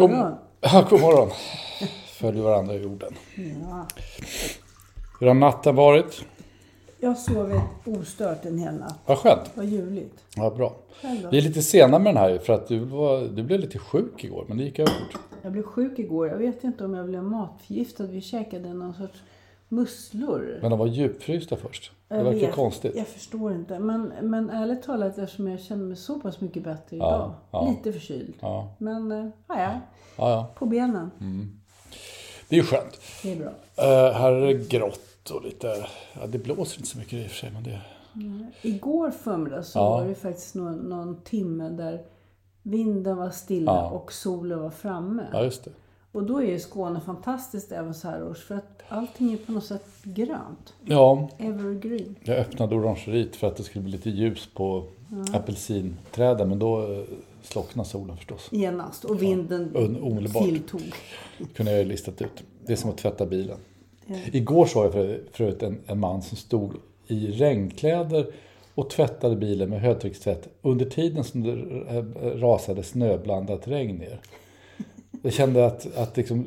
today. God morgon. Ja, god morgon. Följer varandra i orden. Ja. Hur har natten varit? Jag har sovit ostört en hel natt. Vad skönt. Vad ljuvligt. Ja, bra. Vi är lite sena med den här för att du, var, du blev lite sjuk igår, men det gick över fort. Jag blev sjuk igår. Jag vet inte om jag blev matförgiftad. Vi käkade någon sorts musslor. Men de var djupfrysta först. Det verkar vet. konstigt. Jag förstår inte. Men, men ärligt talat, eftersom jag känner mig så pass mycket bättre idag. ja. Lite förkyld. Ja. Men, äh, ja, ja. Ja, ja. På benen. Det är ju skönt. Det är bra. Uh, här är det grått och lite... Ja, det blåser inte så mycket i och för sig, men det... Igår förmiddag så Ja. var det faktiskt någon, någon timme där vinden var stilla Ja. och solen var framme. Ja, just det. Och då är ju Skåne fantastiskt även så här års för att allting är på något sätt grönt. Ja, Evergreen. jag öppnade orangeriet för att det skulle bli lite ljus på apelsinträden, men då eh, slocknade solen förstås. Genast. Och vinden Un- omedelbart. tilltog. kunde jag ju listat ut. Det är som att tvätta bilen. Igår såg jag för, förut en, en man som stod i regnkläder och tvättade bilen med högtryckstvätt under tiden som det eh, rasade snöblandat regn ner. Jag kände att, att liksom,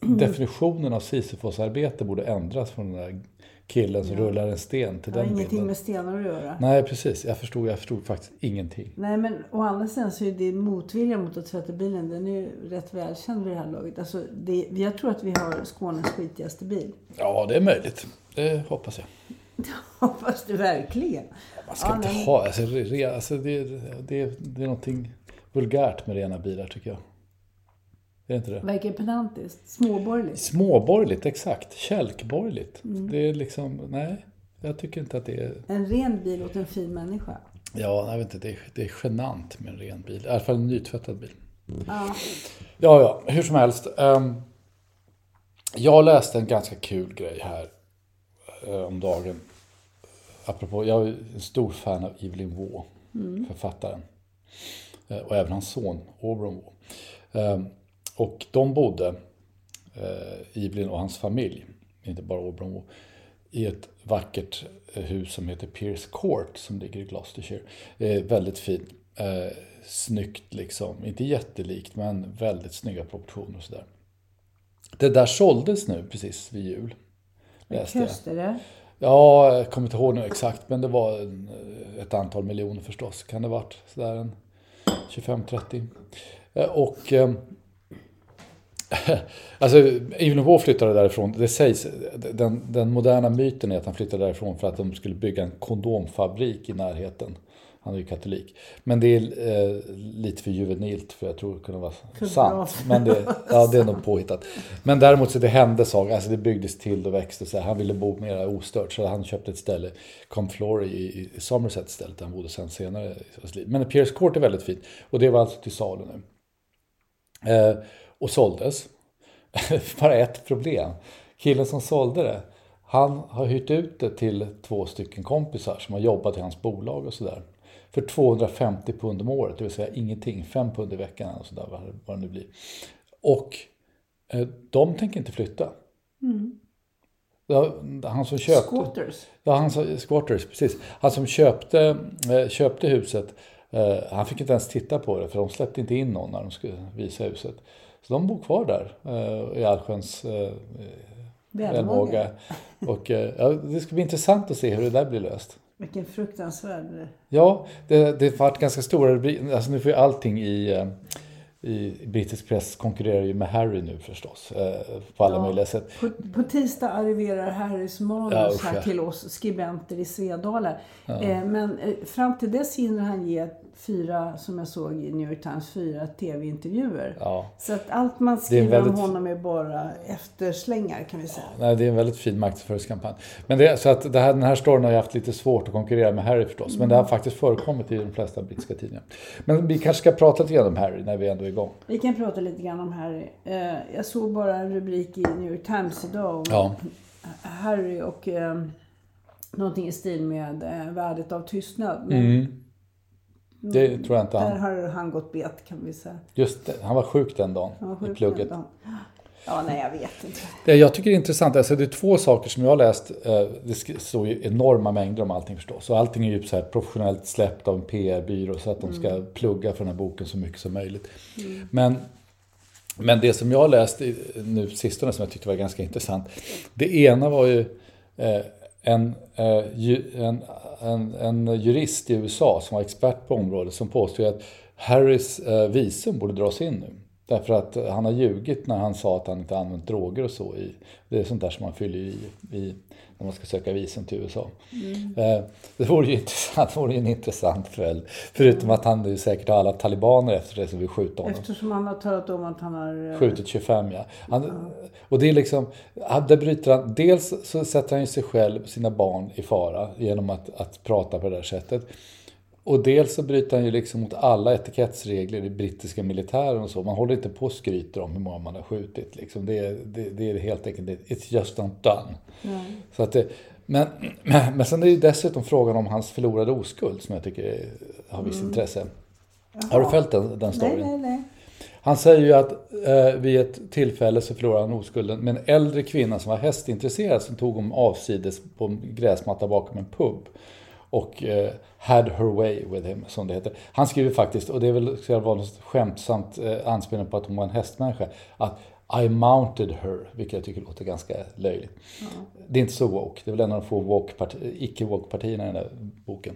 definitionen av Sisyfosarbete borde ändras från den där killen som rullar en sten till Det har den ingenting bilden. med stenar att göra. Nej, precis. Jag förstod, jag förstod faktiskt ingenting. Nej men å andra sidan så är det motvilja mot att tvätta bilen. Den är ju rätt välkänd vid det här laget. Alltså, det, jag tror att vi har Skånes skitigaste bil. Ja, det är möjligt. Det hoppas jag. Hoppas du verkligen. Man ska Ja, inte nej. ha... Alltså, re, alltså det, det, det är någonting vulgärt med rena bilar tycker jag. Är det inte det? Verkar pedantiskt. Småborgerligt. Småborgerligt, exakt. Kälkborgerligt. Mm. Det är liksom... Nej, jag tycker inte att det är... En ren bil åt en fin människa. Ja, jag vet inte. Det är, det är genant med en ren bil. I alla fall en nytvättad bil. Ja. Ja, ja. Hur som helst. ehm, jag läste en ganska kul grej här eh, om dagen. Apropå, jag är en stor fan av Evelyn Waugh, författaren. Eh, och även hans son, Aubrey Waugh. Och de bodde, eh, Evelyn och hans familj, inte bara Waugh, i ett vackert eh, hus som heter Pierce Court som ligger i Gloucestershire. Eh, väldigt fint. Eh, snyggt liksom. Inte jättelikt men väldigt snygga proportioner och sådär. Det där såldes nu precis vid jul. Läste jag. Köster det? Ja, jag kommer inte ihåg nu exakt men det var en, ett antal miljoner förstås. Kan det ha varit sådär en 25-30? Eh, Och eh, Alltså, Even Waugh flyttade därifrån. Det sägs, den, den moderna myten är att han flyttade därifrån för att de skulle bygga en kondomfabrik i närheten. Han är ju katolik. Men det är eh, lite för juvenilt för jag tror det kunde vara För sant. Men det, ja, det är nog påhittat. Men däremot så det hände saker. Alltså det byggdes till och växte. Så här. Han ville bo mer ostört. Så han köpte ett ställe, Comflory i, i Somerset stället. Där han bodde sen senare i sitt liv. Men Pierce Court är väldigt fint. Och det var alltså till salu nu. Eh, och såldes. Bara ett problem. Killen som sålde det, Han har hyrt ut det till två stycken kompisar som har jobbat i hans bolag och sådär. För 250 pund om året, det vill säga ingenting. 5 pund i veckan och sådär, vad, det nu blir. Och eh, de tänker inte flytta. Ja, han som köpte... Squatters. Ja, han som, squatters, precis. Han som köpte, eh, köpte huset, eh, han fick inte ens titta på det för de släppte inte in någon när de skulle visa huset. Så de bor kvar där eh, i allsköns eh, välmåga. Och eh, ja, det ska bli intressant att se hur det där blir löst. Vilken fruktansvärd... Ja, det, det varit ganska stora. Alltså nu får ju allting i, eh, i brittisk press konkurrerar ju med Harry nu förstås. eh, På alla Ja. möjliga sätt. På, på tisdag arriverar Harrys manus Ja, här ja. till oss skribenter i Svedala. Eh, men fram till dess hinner han ge fyra, som jag såg i New York Times, fyra tv-intervjuer. Ja. Så att allt man skriver väldigt- om honom är bara efterslängar kan vi säga. Nej, det är en väldigt fin marknadsföringskampanj. Men det, så att det här, den här storyn har ju haft lite svårt att konkurrera med Harry förstås. Men det har faktiskt förekommit i de flesta brittiska tidningar. Men vi kanske ska prata lite grann om Harry när vi ändå är igång. Vi kan prata lite grann om Harry. Eh, jag såg bara en rubrik i New York Times idag om Ja, Harry och eh, någonting i stil med eh, värdet av tystnad. Men mm. Det tror jag inte där han... har han gått bet kan vi säga. Just det, han var sjuk den dagen Han var sjuk i plugget. den dagen. Ja, nej jag vet inte. Det jag tycker är intressant, alltså det är två saker som jag har läst. eh, Det står ju enorma mängder om allting förstås. Och allting är ju så här professionellt släppt av en PR-byrå så att de ska plugga för den här boken så mycket som möjligt. Men, men det som jag har läst nu sistone som jag tyckte var ganska intressant. Det ena var ju eh, en, eh, en, en, en jurist i USA som var expert på området som påstod att Harrys eh, visum borde dras in nu. Därför att han har ljugit när han sa att han inte använt droger och så. I, det är sånt där som man fyller i, i när man ska söka visum till USA. Eh, det vore ju intressant, det vore en intressant följd. Förutom att han nu säkert har alla talibaner efter det som vill skjuta honom. Eftersom han har talat om att han har... eh, Skjutit 25 ja. Han, och det är liksom, där bryter han, dels så sätter han ju sig själv sina barn i fara genom att, att prata på det där sättet. Och dels så bryter han ju liksom mot alla etikettsregler i brittiska militären och så. Man håller inte på och skryter om hur många man har skjutit. Liksom. Det, är, det, det är helt enkelt, it's just not done. Så att det, men, men sen är det ju dessutom frågan om hans förlorade oskuld som jag tycker är, har viss intresse. Har du följt den, den Nej, storyn? nej, nej. Han säger ju att eh, vid ett tillfälle så förlorade han oskulden med en äldre kvinna som var hästintresserad som tog honom avsides på en gräsmatta bakom en pub. Och eh, had her way with him, som det heter. Han skriver faktiskt, och det är väl ska vara något skämtsamt eh, anspelning på att hon var en hästmänniska, att I mounted her, vilket jag tycker låter ganska löjligt. Det är inte så woke, det är väl en av de få woke-parti- icke-woke-partierna i den där boken.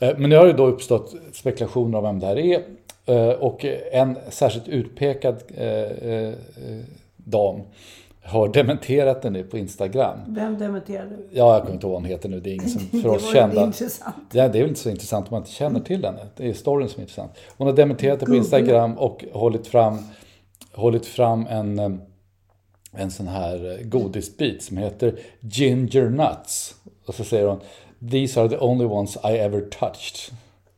Eh, Men nu har det då uppstått spekulationer om vem det här är. Eh, Och en särskilt utpekad eh, eh, dam har dementerat det nu på Instagram. Vem dementerade? Ja, jag kommer inte ihåg vad hon heter nu. Det är ingen som Det för var oss kända. intressant. Ja, det är väl inte så intressant om man inte känner till henne. Det är storyn som är intressant. Hon har dementerat det på Instagram och hållit fram, hållit fram en, eh, en sån här eh, godisbit som heter Ginger Nuts. Och så säger hon These are the only ones I ever touched.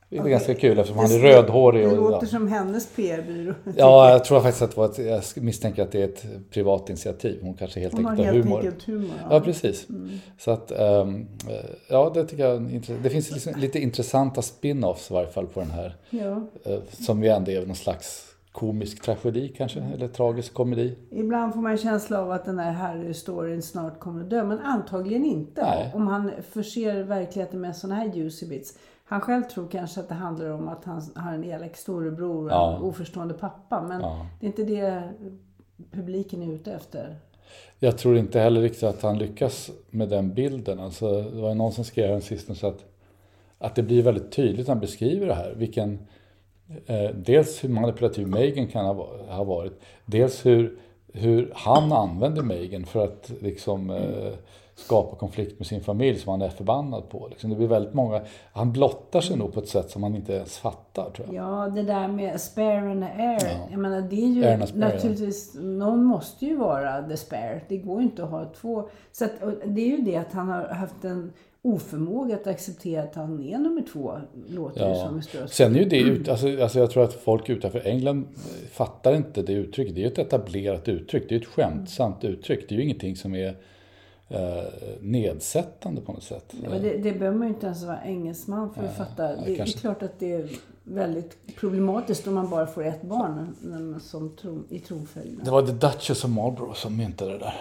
Det är ganska kul eftersom han är rödhårig. Det låter ja. som hennes PR-byrå. ja, jag tror faktiskt att det var ett, jag misstänker att det är ett privat initiativ. Hon kanske helt Hon har enkelt har helt humor. enkelt humor. Ja, precis. Så att, ehm, eh, ja, det tycker jag. Det finns liksom lite intressanta spin-offs i varje fall på den här. Ja. eh, Som ju ändå är någon slags komisk tragedi kanske, eller tragisk komedi. Ibland får man en känsla av att den här Harry-storyn snart kommer att dö. Men antagligen inte. Nej. Om han förser verkligheten med sådana här juicy bits. Han själv tror kanske att det handlar om att han har en elak storebror och Ja. en oförstående pappa. Men Ja. det är inte det publiken är ute efter. Jag tror inte heller riktigt att han lyckas med den bilden. Alltså, det var någon som skrev här sistone så att, att det blir väldigt tydligt när han beskriver det här. Vilken, eh, dels hur manipulativ Megan kan ha, ha varit. Dels hur, hur han använder Megan för att liksom, eh, skapa konflikt med sin familj som han är förbannad på. Liksom, det blir väldigt många, han blottar sig nog på ett sätt som man inte ens fattar tror jag. Ja, det där med spare and air. Ja. Jag menar, det är ju Air spare, ja. naturligtvis, någon måste ju vara the spare. Det går ju inte att ha två. Så att, det är ju det att han har haft en oförmåga att acceptera att han är nummer två, låter det som i Strauss. Sen är ju det, ut, alltså, alltså jag tror att folk utanför England fattar inte det uttrycket. Det är ju ett etablerat uttryck, det är ett skämtsamt uttryck. Det är ju ingenting som är nedsättande på något sätt. Ja, men det, det behöver man ju inte ens vara engelsman för att fatta. Det, det är klart att det är väldigt problematiskt om man bara får ett barn som tro, i tronföljden. Det var The Duchess of Marlborough som myntade det där.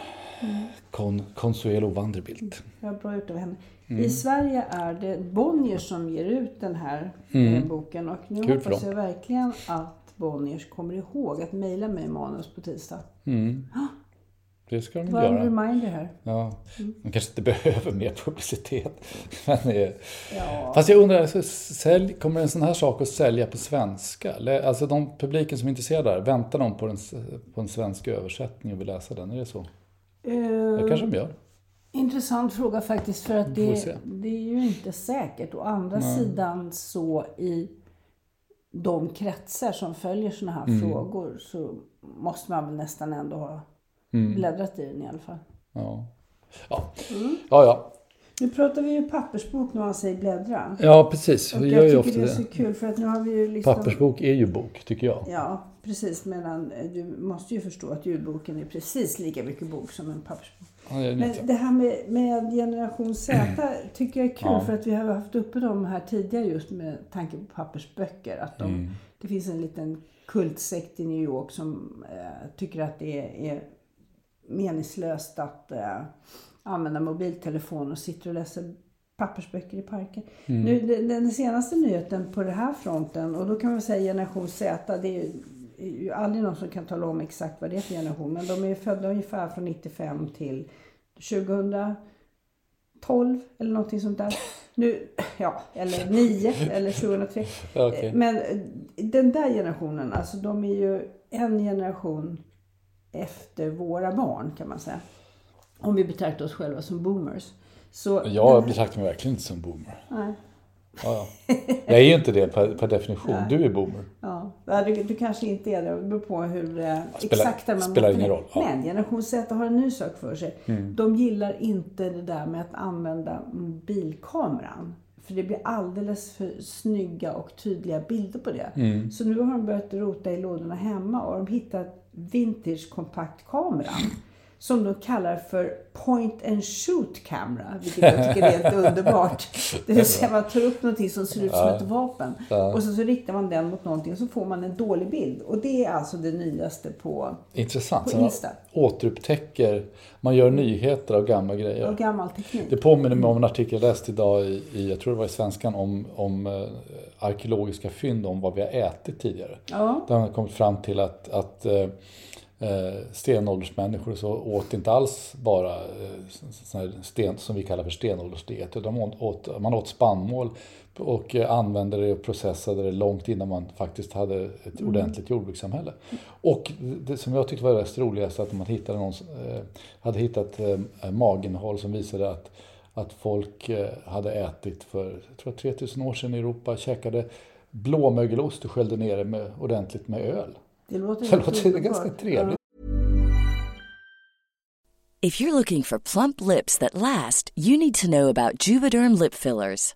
Con, Consuelo Vanderbilt. Ja, bra gjort av henne. Mm. I Sverige är det Bonnier som ger ut den här eh, boken. Och nu Mm. Kul hoppas jag verkligen att Bonniers kommer ihåg att mejla mig manus på tisdag. Det ska de Bara en göra. reminder här. Ja, de kanske inte behöver mer publicitet. Men, Ja. Fast jag undrar, sälj, kommer en sån här sak att sälja på svenska? Alltså de publiken som är intresserade där, väntar de på en, s- på en svensk översättning och vill läsa den? Är det så? Eh, Det kanske de gör. Intressant fråga faktiskt för att det, det är ju inte säkert. Å andra sidan så i de kretsar som följer såna här Mm. frågor så måste man väl nästan ändå ha Mm. bläddrat i den i alla fall. Ja. Ja. Mm. ja, ja. Nu pratar vi ju pappersbok när man säger bläddra. Ja, precis. Och Vi jag gör ju tycker ofta det är så det. kul för att nu har vi ju liksom... Pappersbok är ju bok, tycker jag. Ja, precis. Medan eh, du måste ju förstå att ljudboken är precis lika mycket bok som en pappersbok. Ja, det är Men det här med, med generation Z tycker jag är kul Ja. för att vi har haft uppe dem här tidigare just med tanke på pappersböcker. Att de, Mm. Det finns en liten kultsekt i New York som eh, tycker att det är, är meningslöst att eh, använda mobiltelefon och sitter och läser pappersböcker i parken. Mm. Nu, den, den senaste nyheten på den här fronten och då kan man säga generation Z. Det är ju, ju aldrig någon som kan tala om exakt vad det är för generation. Men de är födda ungefär från 95 till 2012 eller någonting sånt där. Nu, ja, eller 9 eller 2003. Ja, okej. Men den där generationen, alltså de är ju en generation efter våra barn kan man säga. Om vi betraktar oss själva som boomers. Så Jag betraktar mig verkligen inte som boomer. Nej. Ja, ja. Jag är ju inte det per, per definition. Du är boomer. Ja, du, du kanske inte är det. Det beror på hur eh, Spelar- exakt där man spelar ingen roll, ja. Mm. Men generation Z har en ny sak för sig. De gillar inte det där med att använda mobilkameran. För det blir alldeles för snygga och tydliga bilder på det. Mm. Så nu har de börjat rota i lådorna hemma och de hittat vintage kompaktkameran. Som de kallar för point and shoot camera. Vilket jag tycker är helt underbart. Det vill säga man tar upp någonting som ser ut som ett vapen. Och så, så riktar man den mot någonting och så får man en dålig bild. Och det är alltså det nyaste på, Intressant. På Så man Insta. återupptäcker, man gör nyheter av gamla grejer. av gammal teknik. Det påminner mig om en artikel jag läste idag i, i jag tror det var i Svenskan, om, om eh, arkeologiska fynd om vad vi har ätit tidigare. Ja. Där man har kommit fram till att, att eh, eh, stenåldersmänniskor så åt inte alls bara eh, sten, som vi kallar för stenåldersdiet. utan åt, man åt spannmål och eh, använde det och processade det långt innan man faktiskt hade ett ordentligt jordbrukssamhälle. Och det som jag tyckte var det roligaste att man hittade någon, eh, hade hittat eh, maginnehåll som visade att att folk eh, hade ätit för jag tror 3000 år sedan i Europa, käkade blåmögelost och sköljde ner det med, ordentligt med öl. Det låter, Det låter underbart. ganska trevligt. If you're looking for plump lips that last, you need to know about Juvederm lip fillers.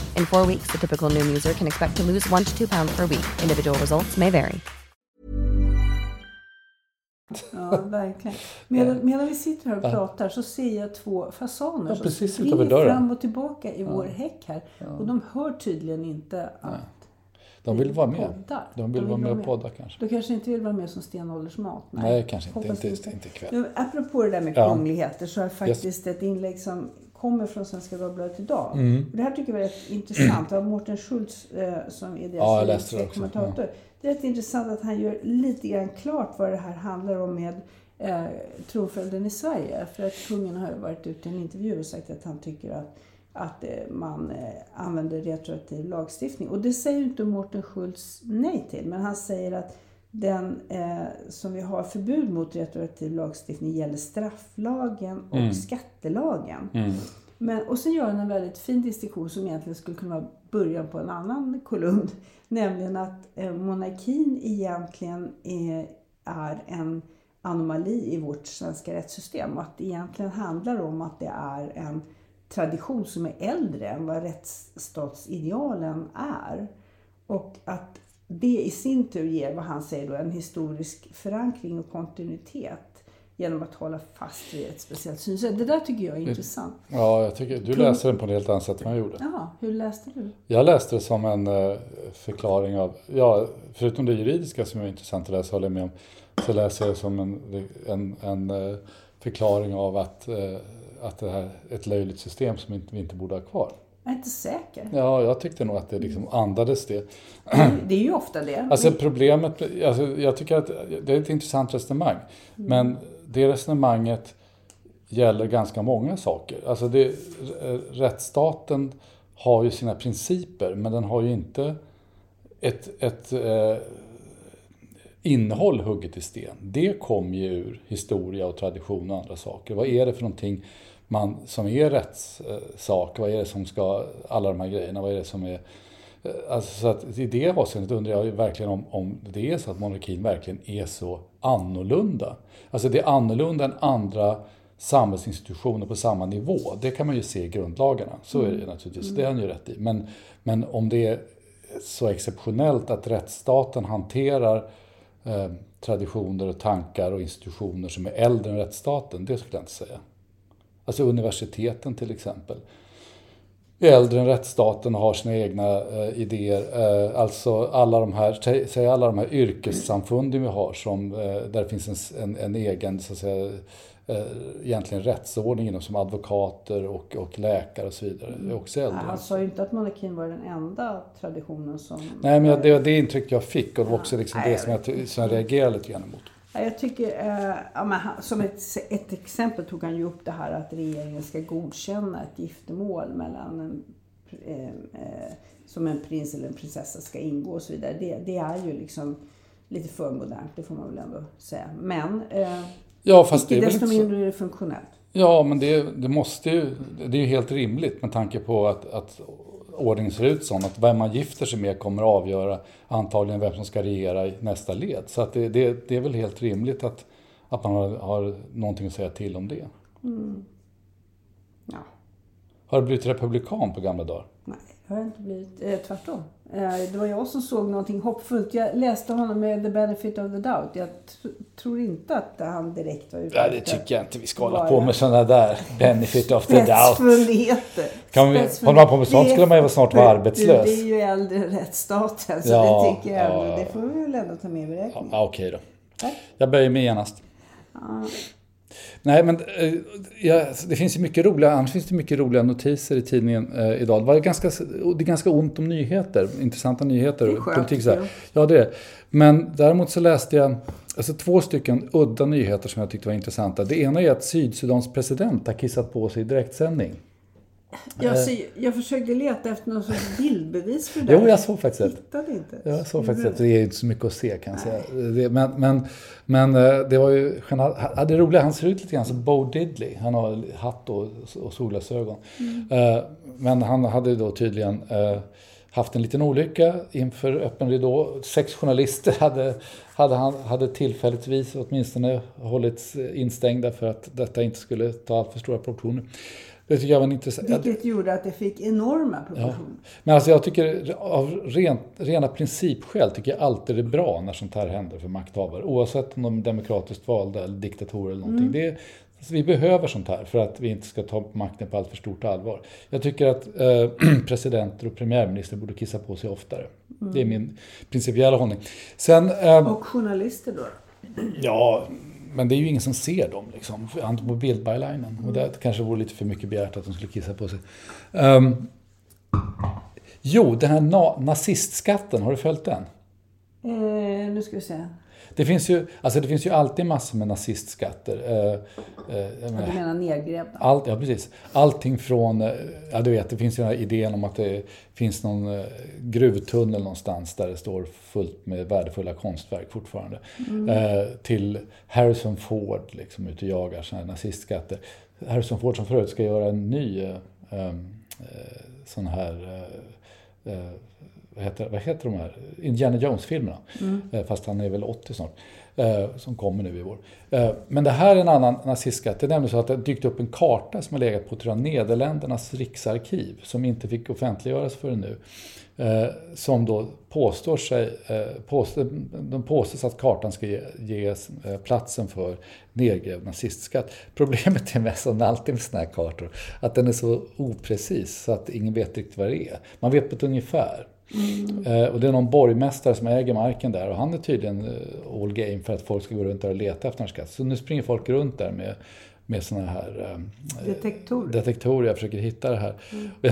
In four weeks, the typical Noom user can expect to lose one to two pounds per week. Individual results may vary. Ja, verkligen. Medan, medan vi sitter här och pratar så ser jag två fasaner Ja, som springer fram och tillbaka i vår häck här. Och de hör tydligen inte att De vill vara med. poddar. De vill vara med och podda kanske. De kanske inte vill vara med som stenåldersmat. Nej, kanske inte. Hoppas Inte, inte ikväll. Apropå det där med Ja. kungligheter så är det faktiskt ett inlägg som kommer från Svenska Dagbladet idag. Mm. Och det här tycker jag var rätt intressant. Det var Mårten Schultz eh, som är deras Ja, jag läste det kommentator. Är rätt intressant att han gör lite grann klart vad det här handlar om med eh, tronföljden i Sverige. För att kungen har varit ute i en intervju och sagt att han tycker att att eh, man eh, använder retroaktiv lagstiftning. Och det säger ju inte Mårten Schultz nej till. Men han säger att den eh, som vi har förbud mot retroaktiv lagstiftning gäller strafflagen och Mm. skattelagen. Men, och sen gör han en väldigt fin distinktion som egentligen skulle kunna vara början på en annan kolumn. Nämligen att eh, monarkin egentligen är, är en anomali i vårt svenska rättssystem. Och att det egentligen handlar om att det är en tradition som är äldre än vad rättsstatsidealen är. Och att det i sin tur ger, vad han säger då, en historisk förankring och kontinuitet genom att hålla fast vid ett speciellt synsätt. Det där tycker jag är intressant. Ja, jag tycker, du läser den på ett helt annat sätt än jag gjorde. Jaha, hur läste du? Jag läste det som en eh, förklaring av, ja, förutom det juridiska som är intressant att läsa, håller jag med om, så läser jag det som en, en, en eh, förklaring av att, eh, att det här är ett löjligt system som vi inte borde ha kvar. Jag är inte säker. Ja, jag tyckte nog att det liksom andades det. Det är ju ofta det. Alltså problemet, alltså, jag tycker att det är ett intressant resonemang. Men det resonemanget gäller ganska många saker. Alltså det, rättsstaten har ju sina principer men den har ju inte ett, ett eh, innehåll hugget i sten. Det kommer ju ur historia och tradition och andra saker. Vad är det för någonting man, som är rättssak? Vad är det som ska, alla de här grejerna, vad är det som är Eh, Alltså, så att I det avseendet undrar jag verkligen om, om det är så att monarkin verkligen är så annorlunda. Alltså det är annorlunda än andra samhällsinstitutioner på samma nivå. Det kan man ju se i grundlagarna. Så är det ju naturligtvis. Det har han ju rätt i. Men, men om det är så exceptionellt att rättsstaten hanterar eh, traditioner och tankar och institutioner som är äldre än rättsstaten, det skulle jag inte säga. Alltså universiteten till exempel är äldre än rättsstaten och har sina egna eh, idéer. Eh, alltså alla de här, säg- alla de här yrkessamfunden vi har som, eh, där det finns en, en, en egen, så att säga, eh, egentligen rättsordning inom som advokater och, och läkare och så vidare. Det är också äldre. Han sa ju inte att monarkin var den enda traditionen som... Nej, men det var det intryck jag fick och det var också liksom Nej, det som jag, som jag reagerade lite grann emot. Ja, Jag tycker, eh, ja, men han, som ett, ett exempel tog han ju upp det här att regeringen ska godkänna ett giftermål mellan en, eh, eh, som en prins eller en prinsessa ska ingå och så vidare. Det, det är ju liksom lite för modernt, det får man väl ändå säga. Men eh, Ja, fast det är desto mindre är det funktionellt. Ja, men det, det måste ju, det är ju helt rimligt med tanke på att, att ordningen ser ut så att vem man gifter sig med kommer att avgöra antagligen vem som ska regera i nästa led. Så att det, det, det är väl helt rimligt att, att man har, har någonting att säga till om det. Ja. Har du blivit republikan på gamla dagar? Nej, har jag inte blivit. Eh, tvärtom. Eh, det var jag som såg någonting hoppfullt. Jag läste honom med the benefit of the doubt. Jag tr- tror inte att han direkt var ute Ja, det tycker jag inte vi ska hålla på med sådana där benefit of the doubt. Kan vi- man på med sånt skulle man ju snart vara arbetslös. Det är ju äldre rättsstaten. Så Ja, det tycker jag ja, ändå. ja. Det får vi väl ändå ta med i beräkningen. Ja, okej då. Tack. Jag böjer mig genast. Nej, men eh, ja, det finns ju mycket roliga, annars finns det mycket roliga notiser i tidningen eh, idag. Det, var ganska, det är ganska ont om nyheter, intressanta nyheter. Det är skönt, politik, så här. Ja, det är. Men däremot så läste jag alltså, två stycken udda nyheter som jag tyckte var intressanta. Det ena är att Sydsudans president har kissat på sig i direktsändning. Jag, ser, jag försökte leta efter någon sorts bildbevis för det Jo, jag såg faktiskt ett. Hittade inte. Jag såg faktiskt att det är inte så mycket att se kan jag säga. Det, men, men, men eh, det var ju ja, det roliga, han ser ut lite grann som Bo Diddley. Han har hatt och, och solglasögon. Eh, Men han hade ju då tydligen eh, haft en liten olycka inför öppen ridå. Sex journalister hade, hade, han, hade tillfälligtvis åtminstone hållits instängda för att detta inte skulle ta allt för stora proportioner. Det tycker jag var intressant... Vilket gjorde att det fick enorma proportioner. Men alltså jag tycker av rent, rena principskäl tycker jag alltid det är bra när sånt här händer för makthavare. Oavsett om de är demokratiskt valda eller diktatorer eller någonting. Det är, alltså vi behöver sånt här för att vi inte ska ta makten på allt för stort allvar. Jag tycker att eh, presidenter och premiärminister borde kissa på sig oftare. Det är min principiella hållning. Sen... Eh, Och journalister då? Ja, men det är ju ingen som ser dem liksom. På bildbylinen. Och det kanske vore lite för mycket begärt att de skulle kissa på sig. Ehm, jo, den här na- nazistskatten, har du följt den? Eh, nu ska vi se. Det finns ju, alltså det finns ju alltid massor med nazistskatter. Eh, eh, Du menar nedgrävda? Allt, ja, precis. Allting från, eh, ja du vet, det finns ju den här idén om att det finns någon eh, gruvtunnel någonstans där det står fullt med värdefulla konstverk fortfarande. Eh, till Harrison Ford, liksom ute och jagar sådana här nazistskatter. Harrison Ford som förut ska göra en ny eh, sån här vad heter, vad heter de här? Indiana Jones-filmerna. Eh, Fast han är väl 80 snart. Eh, som kommer nu i vår. Eh, men det här är en annan nazistskatt. Det är nämligen så att det dykt upp en karta som har legat på tror jag, Nederländernas riksarkiv. Som inte fick offentliggöras förrän nu. Som då påstår sig, påstår, de påstås att kartan ska ge, platsen för nedgrävd nazistskatt. Problemet är med som alltid med sådana här kartor, att den är så oprecis så att ingen vet riktigt vad det är. Man vet på ett ungefär. Eh, och det är någon borgmästare som äger marken där och han är tydligen eh, all game för att folk ska gå runt där och leta efter en skatt. Så nu springer folk runt där med, med sådana här eh, Detektorer. detektorer. Jag försöker hitta det här.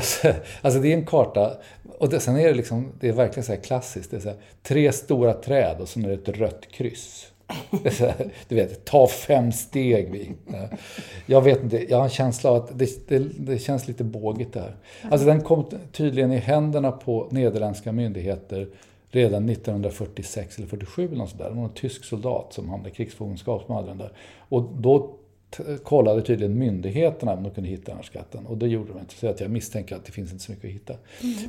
Ser- alltså det är en karta. Och det, sen är det liksom, det är verkligen så klassiskt. Det är så här, tre stora träd och sen är det ett rött kryss. Du vet, ta fem steg vi. Jag vet inte, jag har en känsla av att det, det, det känns lite bågigt det här. Alltså den kom tydligen i händerna på nederländska myndigheter redan 1946 eller 47 eller något sådär. Det var en tysk soldat som hamnade i krigsfångenskap som hade den där. Och då kollade tydligen myndigheterna om de kunde hitta den här skatten. Och det gjorde de inte. Så att jag misstänker att det finns inte så mycket att hitta.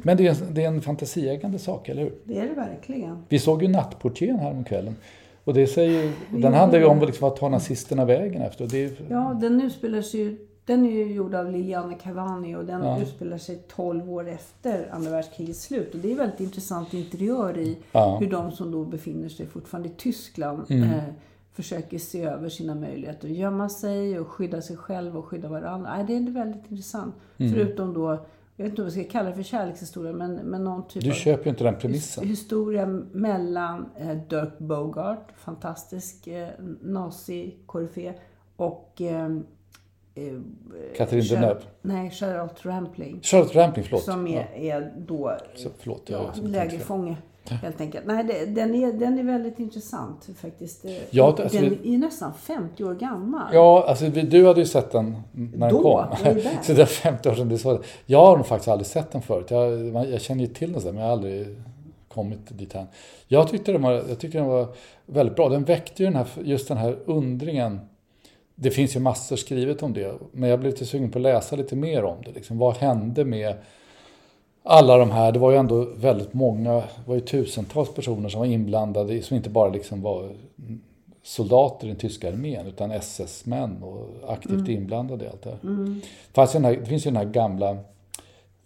Men det är, en, det är en fantasieggande sak, eller hur? Det är det verkligen. Vi såg ju Nattportieren här om kvällen. Och det säger den handlar ju om liksom, vad tar nazisterna vägen efter. Det Ja, den utspelar sig ju den är ju gjord av Liliane Cavani och den Ja. utspelar sig 12 år efter andra världskrigets slut. Och det är väldigt intressant interiör i Ja. Mm. hur de som då befinner sig fortfarande i Tyskland eh, försöker se över sina möjligheter att gömma sig och skydda sig själv och skydda varandra. Nej, det är väldigt intressant. Mm. Förutom då, jag vet inte vad jag ska kalla det för kärlekshistoria, men, men någon typ du köper ju inte den premissen. historia mellan eh, Dirk Bogart, fantastisk eh, nazi-koryfé, och eh, eh, Catherine Char- Deneuve. Nej, Charlotte Rampling. Charlotte Rampling, förlåt. Som är, är då Så, förlåt, jag ja, lägerfånge. Helt enkelt. Nej, det, den, är, den är väldigt intressant faktiskt. Det- Ja, och alltså, den är nästan 50 år gammal. Ja, alltså vi- du hade ju sett den när Då, den kom. är där. Så det är 50 år sedan du såg den. Jag har faktiskt aldrig sett den förut. Jag, jag känner ju till den, men jag har aldrig kommit dit än. Jag tyckte, den var, jag tyckte den var väldigt bra. Den väckte ju den här, just den här undringen. Det finns ju massor skrivet om det, men jag blev lite sugen på att läsa lite mer om det. Liksom, vad hände med alla de här, det var ju ändå väldigt många, det var ju tusentals personer som var inblandade, som inte bara liksom var soldater i den tyska armén, utan SS-män och aktivt inblandade i allt det här. Fast den här. Det finns ju den här gamla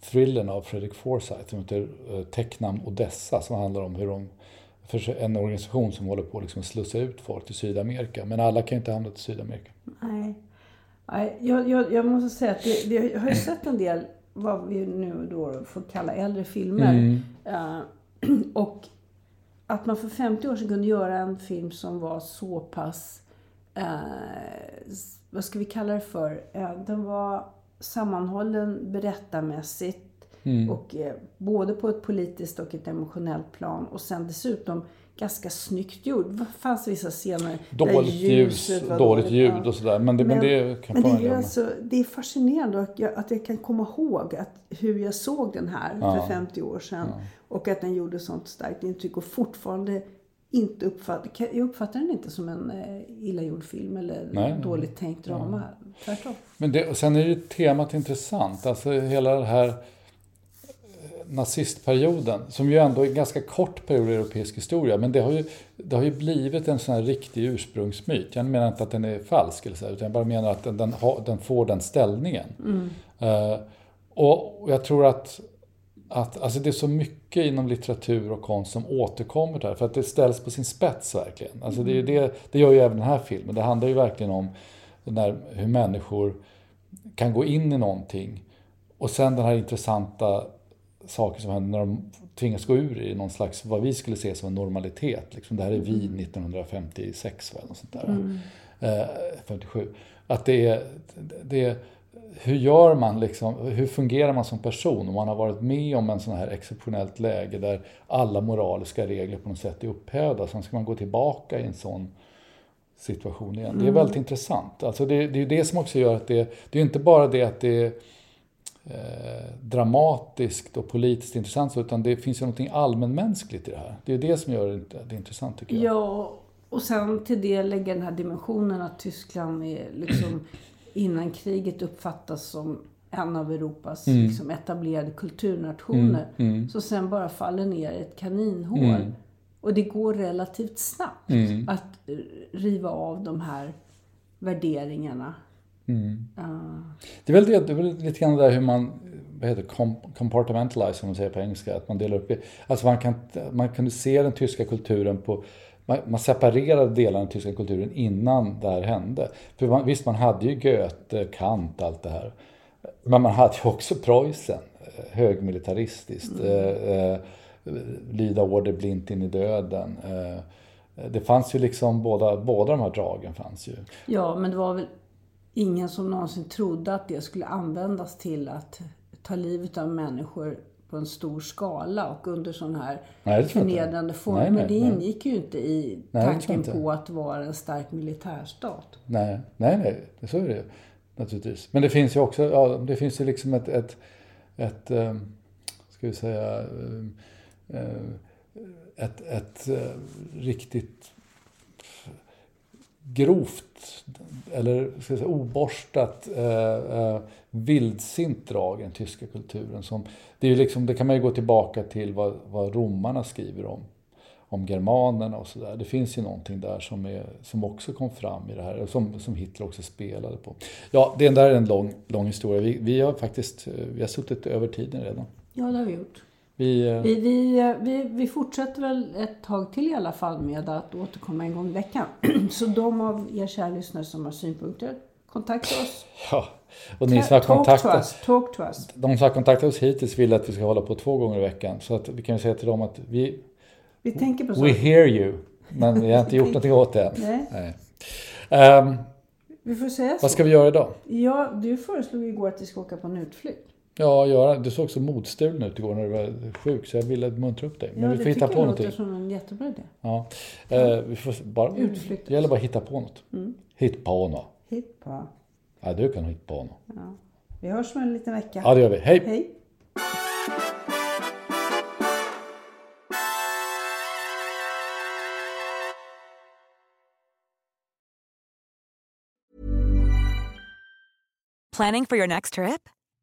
thrillern av Fredrik Forsyth som heter eh, Tecknamn Odessa, som handlar om hur de en organisation som håller på liksom att slussa ut folk till Sydamerika. Men alla kan inte hamna till Sydamerika. Nej. Nej, jag, jag, jag måste säga att det, det, jag har ju sett en del, vad vi nu då får kalla äldre filmer. Mm. Eh, och att man för 50 år sedan kunde göra en film som var så pass, s- vad ska vi kalla det för? Eh, den var sammanhållen berättarmässigt. Mm. Och både på ett politiskt och ett emotionellt plan. Och sen dessutom ganska snyggt gjord. Det fanns vissa scener Dåligt ljus, var dåligt ljud ja. och sådär. Men det, men, det kan men det, är alltså, det är fascinerande att jag, att jag kan komma ihåg att, hur jag såg den här Ja. för 50 år sedan. Och att den gjorde sånt starkt intryck och fortfarande inte uppfattar, jag uppfattar den inte som en eh, illa gjord film eller Nej, dåligt tänkt drama. Tvärtom. Men det, och sen är ju temat intressant. Alltså hela det här nazistperioden, som ju ändå är en ganska kort period i europeisk historia, men det har ju, det har ju blivit en sån här riktig ursprungsmyt. Jag menar inte att den är falsk, eller så, utan jag bara menar att den, den, har, den får den ställningen. Mm. Uh, och jag tror att, att alltså det är så mycket inom litteratur och konst som återkommer där, för att det ställs på sin spets verkligen. Alltså det, är det, det gör ju även den här filmen. Det handlar ju verkligen om när, hur människor kan gå in i någonting och sen den här intressanta saker som händer när de tvingas gå ur i någon slags, vad vi skulle se som en normalitet. Liksom, det här är Wien 1956 eller något sånt där. Mm. Eh, 57. Att det är, det är, hur gör man liksom, hur fungerar man som person om man har varit med om en sån här exceptionellt läge där alla moraliska regler på något sätt är upphävda. Sen ska man gå tillbaka i en sån situation igen. Mm. Det är mm. väldigt intressant. Alltså det, det är det som också gör att det, det är inte bara det att det eh, dramatiskt och politiskt intressant utan det finns ju någonting allmänmänskligt i det här. Det är det som gör det, det intressant tycker jag. Ja, och sen till det lägga den här dimensionen att Tyskland är liksom innan kriget uppfattas som en av Europas mm. liksom, etablerade kulturnationer. Mm. Mm. Så sen bara faller ner i ett kaninhål. Mm. Och det går relativt snabbt mm. att riva av de här värderingarna. Mm. Uh. Det, är väl det, det är väl lite grann där hur man vad heter compartmentalize, som man säger på engelska. Att man delar upp Alltså man, kan, man kunde se den tyska kulturen på man, man separerade delar av den tyska kulturen innan det här hände. För man, visst, man hade ju Goethe, Kant, allt det här. Men man hade ju också Preussen, eh, högmilitaristiskt. Mm. Eh, eh, lyda order blint in i döden. Eh, det fanns ju liksom båda, båda de här dragen fanns ju. Ja, men det var väl ingen som någonsin trodde att det skulle användas till att ta livet av människor på en stor skala och under sådana här nej, förnedrande former. Nej, nej, det ingick ju inte i tanken på att vara en stark militärstat. Nej, nej, nej, så är det naturligtvis. Men det finns ju också, ja, det finns ju liksom ett, ett, ett, ett um, ska vi säga, um, Eh, ett, ett eh, riktigt grovt eller ska jag säga, oborstat eh, eh, vildsint drag i den tyska kulturen. Som, det, är liksom, det kan man ju gå tillbaka till vad, vad romarna skriver om. Om germanerna och sådär. Det finns ju någonting där som, är, som också kom fram i det här, som, som Hitler också spelade på. Ja, det där är en lång, lång historia. Vi, vi har faktiskt eh, vi har suttit över tiden redan. Ja, det har vi gjort. Vi, eh, vi, vi, vi, vi, fortsätter väl ett tag till i alla fall med att återkomma en gång i veckan. Så de av er kära lyssnare som har synpunkter, kontakta oss. Ja, och ni som har kontaktat, talk to us. De som har kontaktat oss hittills vill att vi ska hålla på två gånger i veckan. Så att vi kan säga till dem att vi... Vi tänker på så. We hear you. Men vi har inte gjort någonting åt det än. Nej. Nej. Um, vi får säga så. Vad ska vi göra idag? Ja, du föreslog igår att vi ska åka på en utflykt. Ja, Göran, du såg så modstulen ut igår när du var sjuk så jag ville muntra upp dig. Men ja, vi får hitta på någonting. Ja, det tycker jag låter som en jättebra idé. Ja. Eh, vi får bara, Utflykt. Det gäller bara att hitta på något. Mm. Hitta på något. Hitt på. Ja, du kan hitta på något. Ja. Vi hörs om en liten vecka. Ja, det gör vi. Hej! Hej! Planning for your next trip?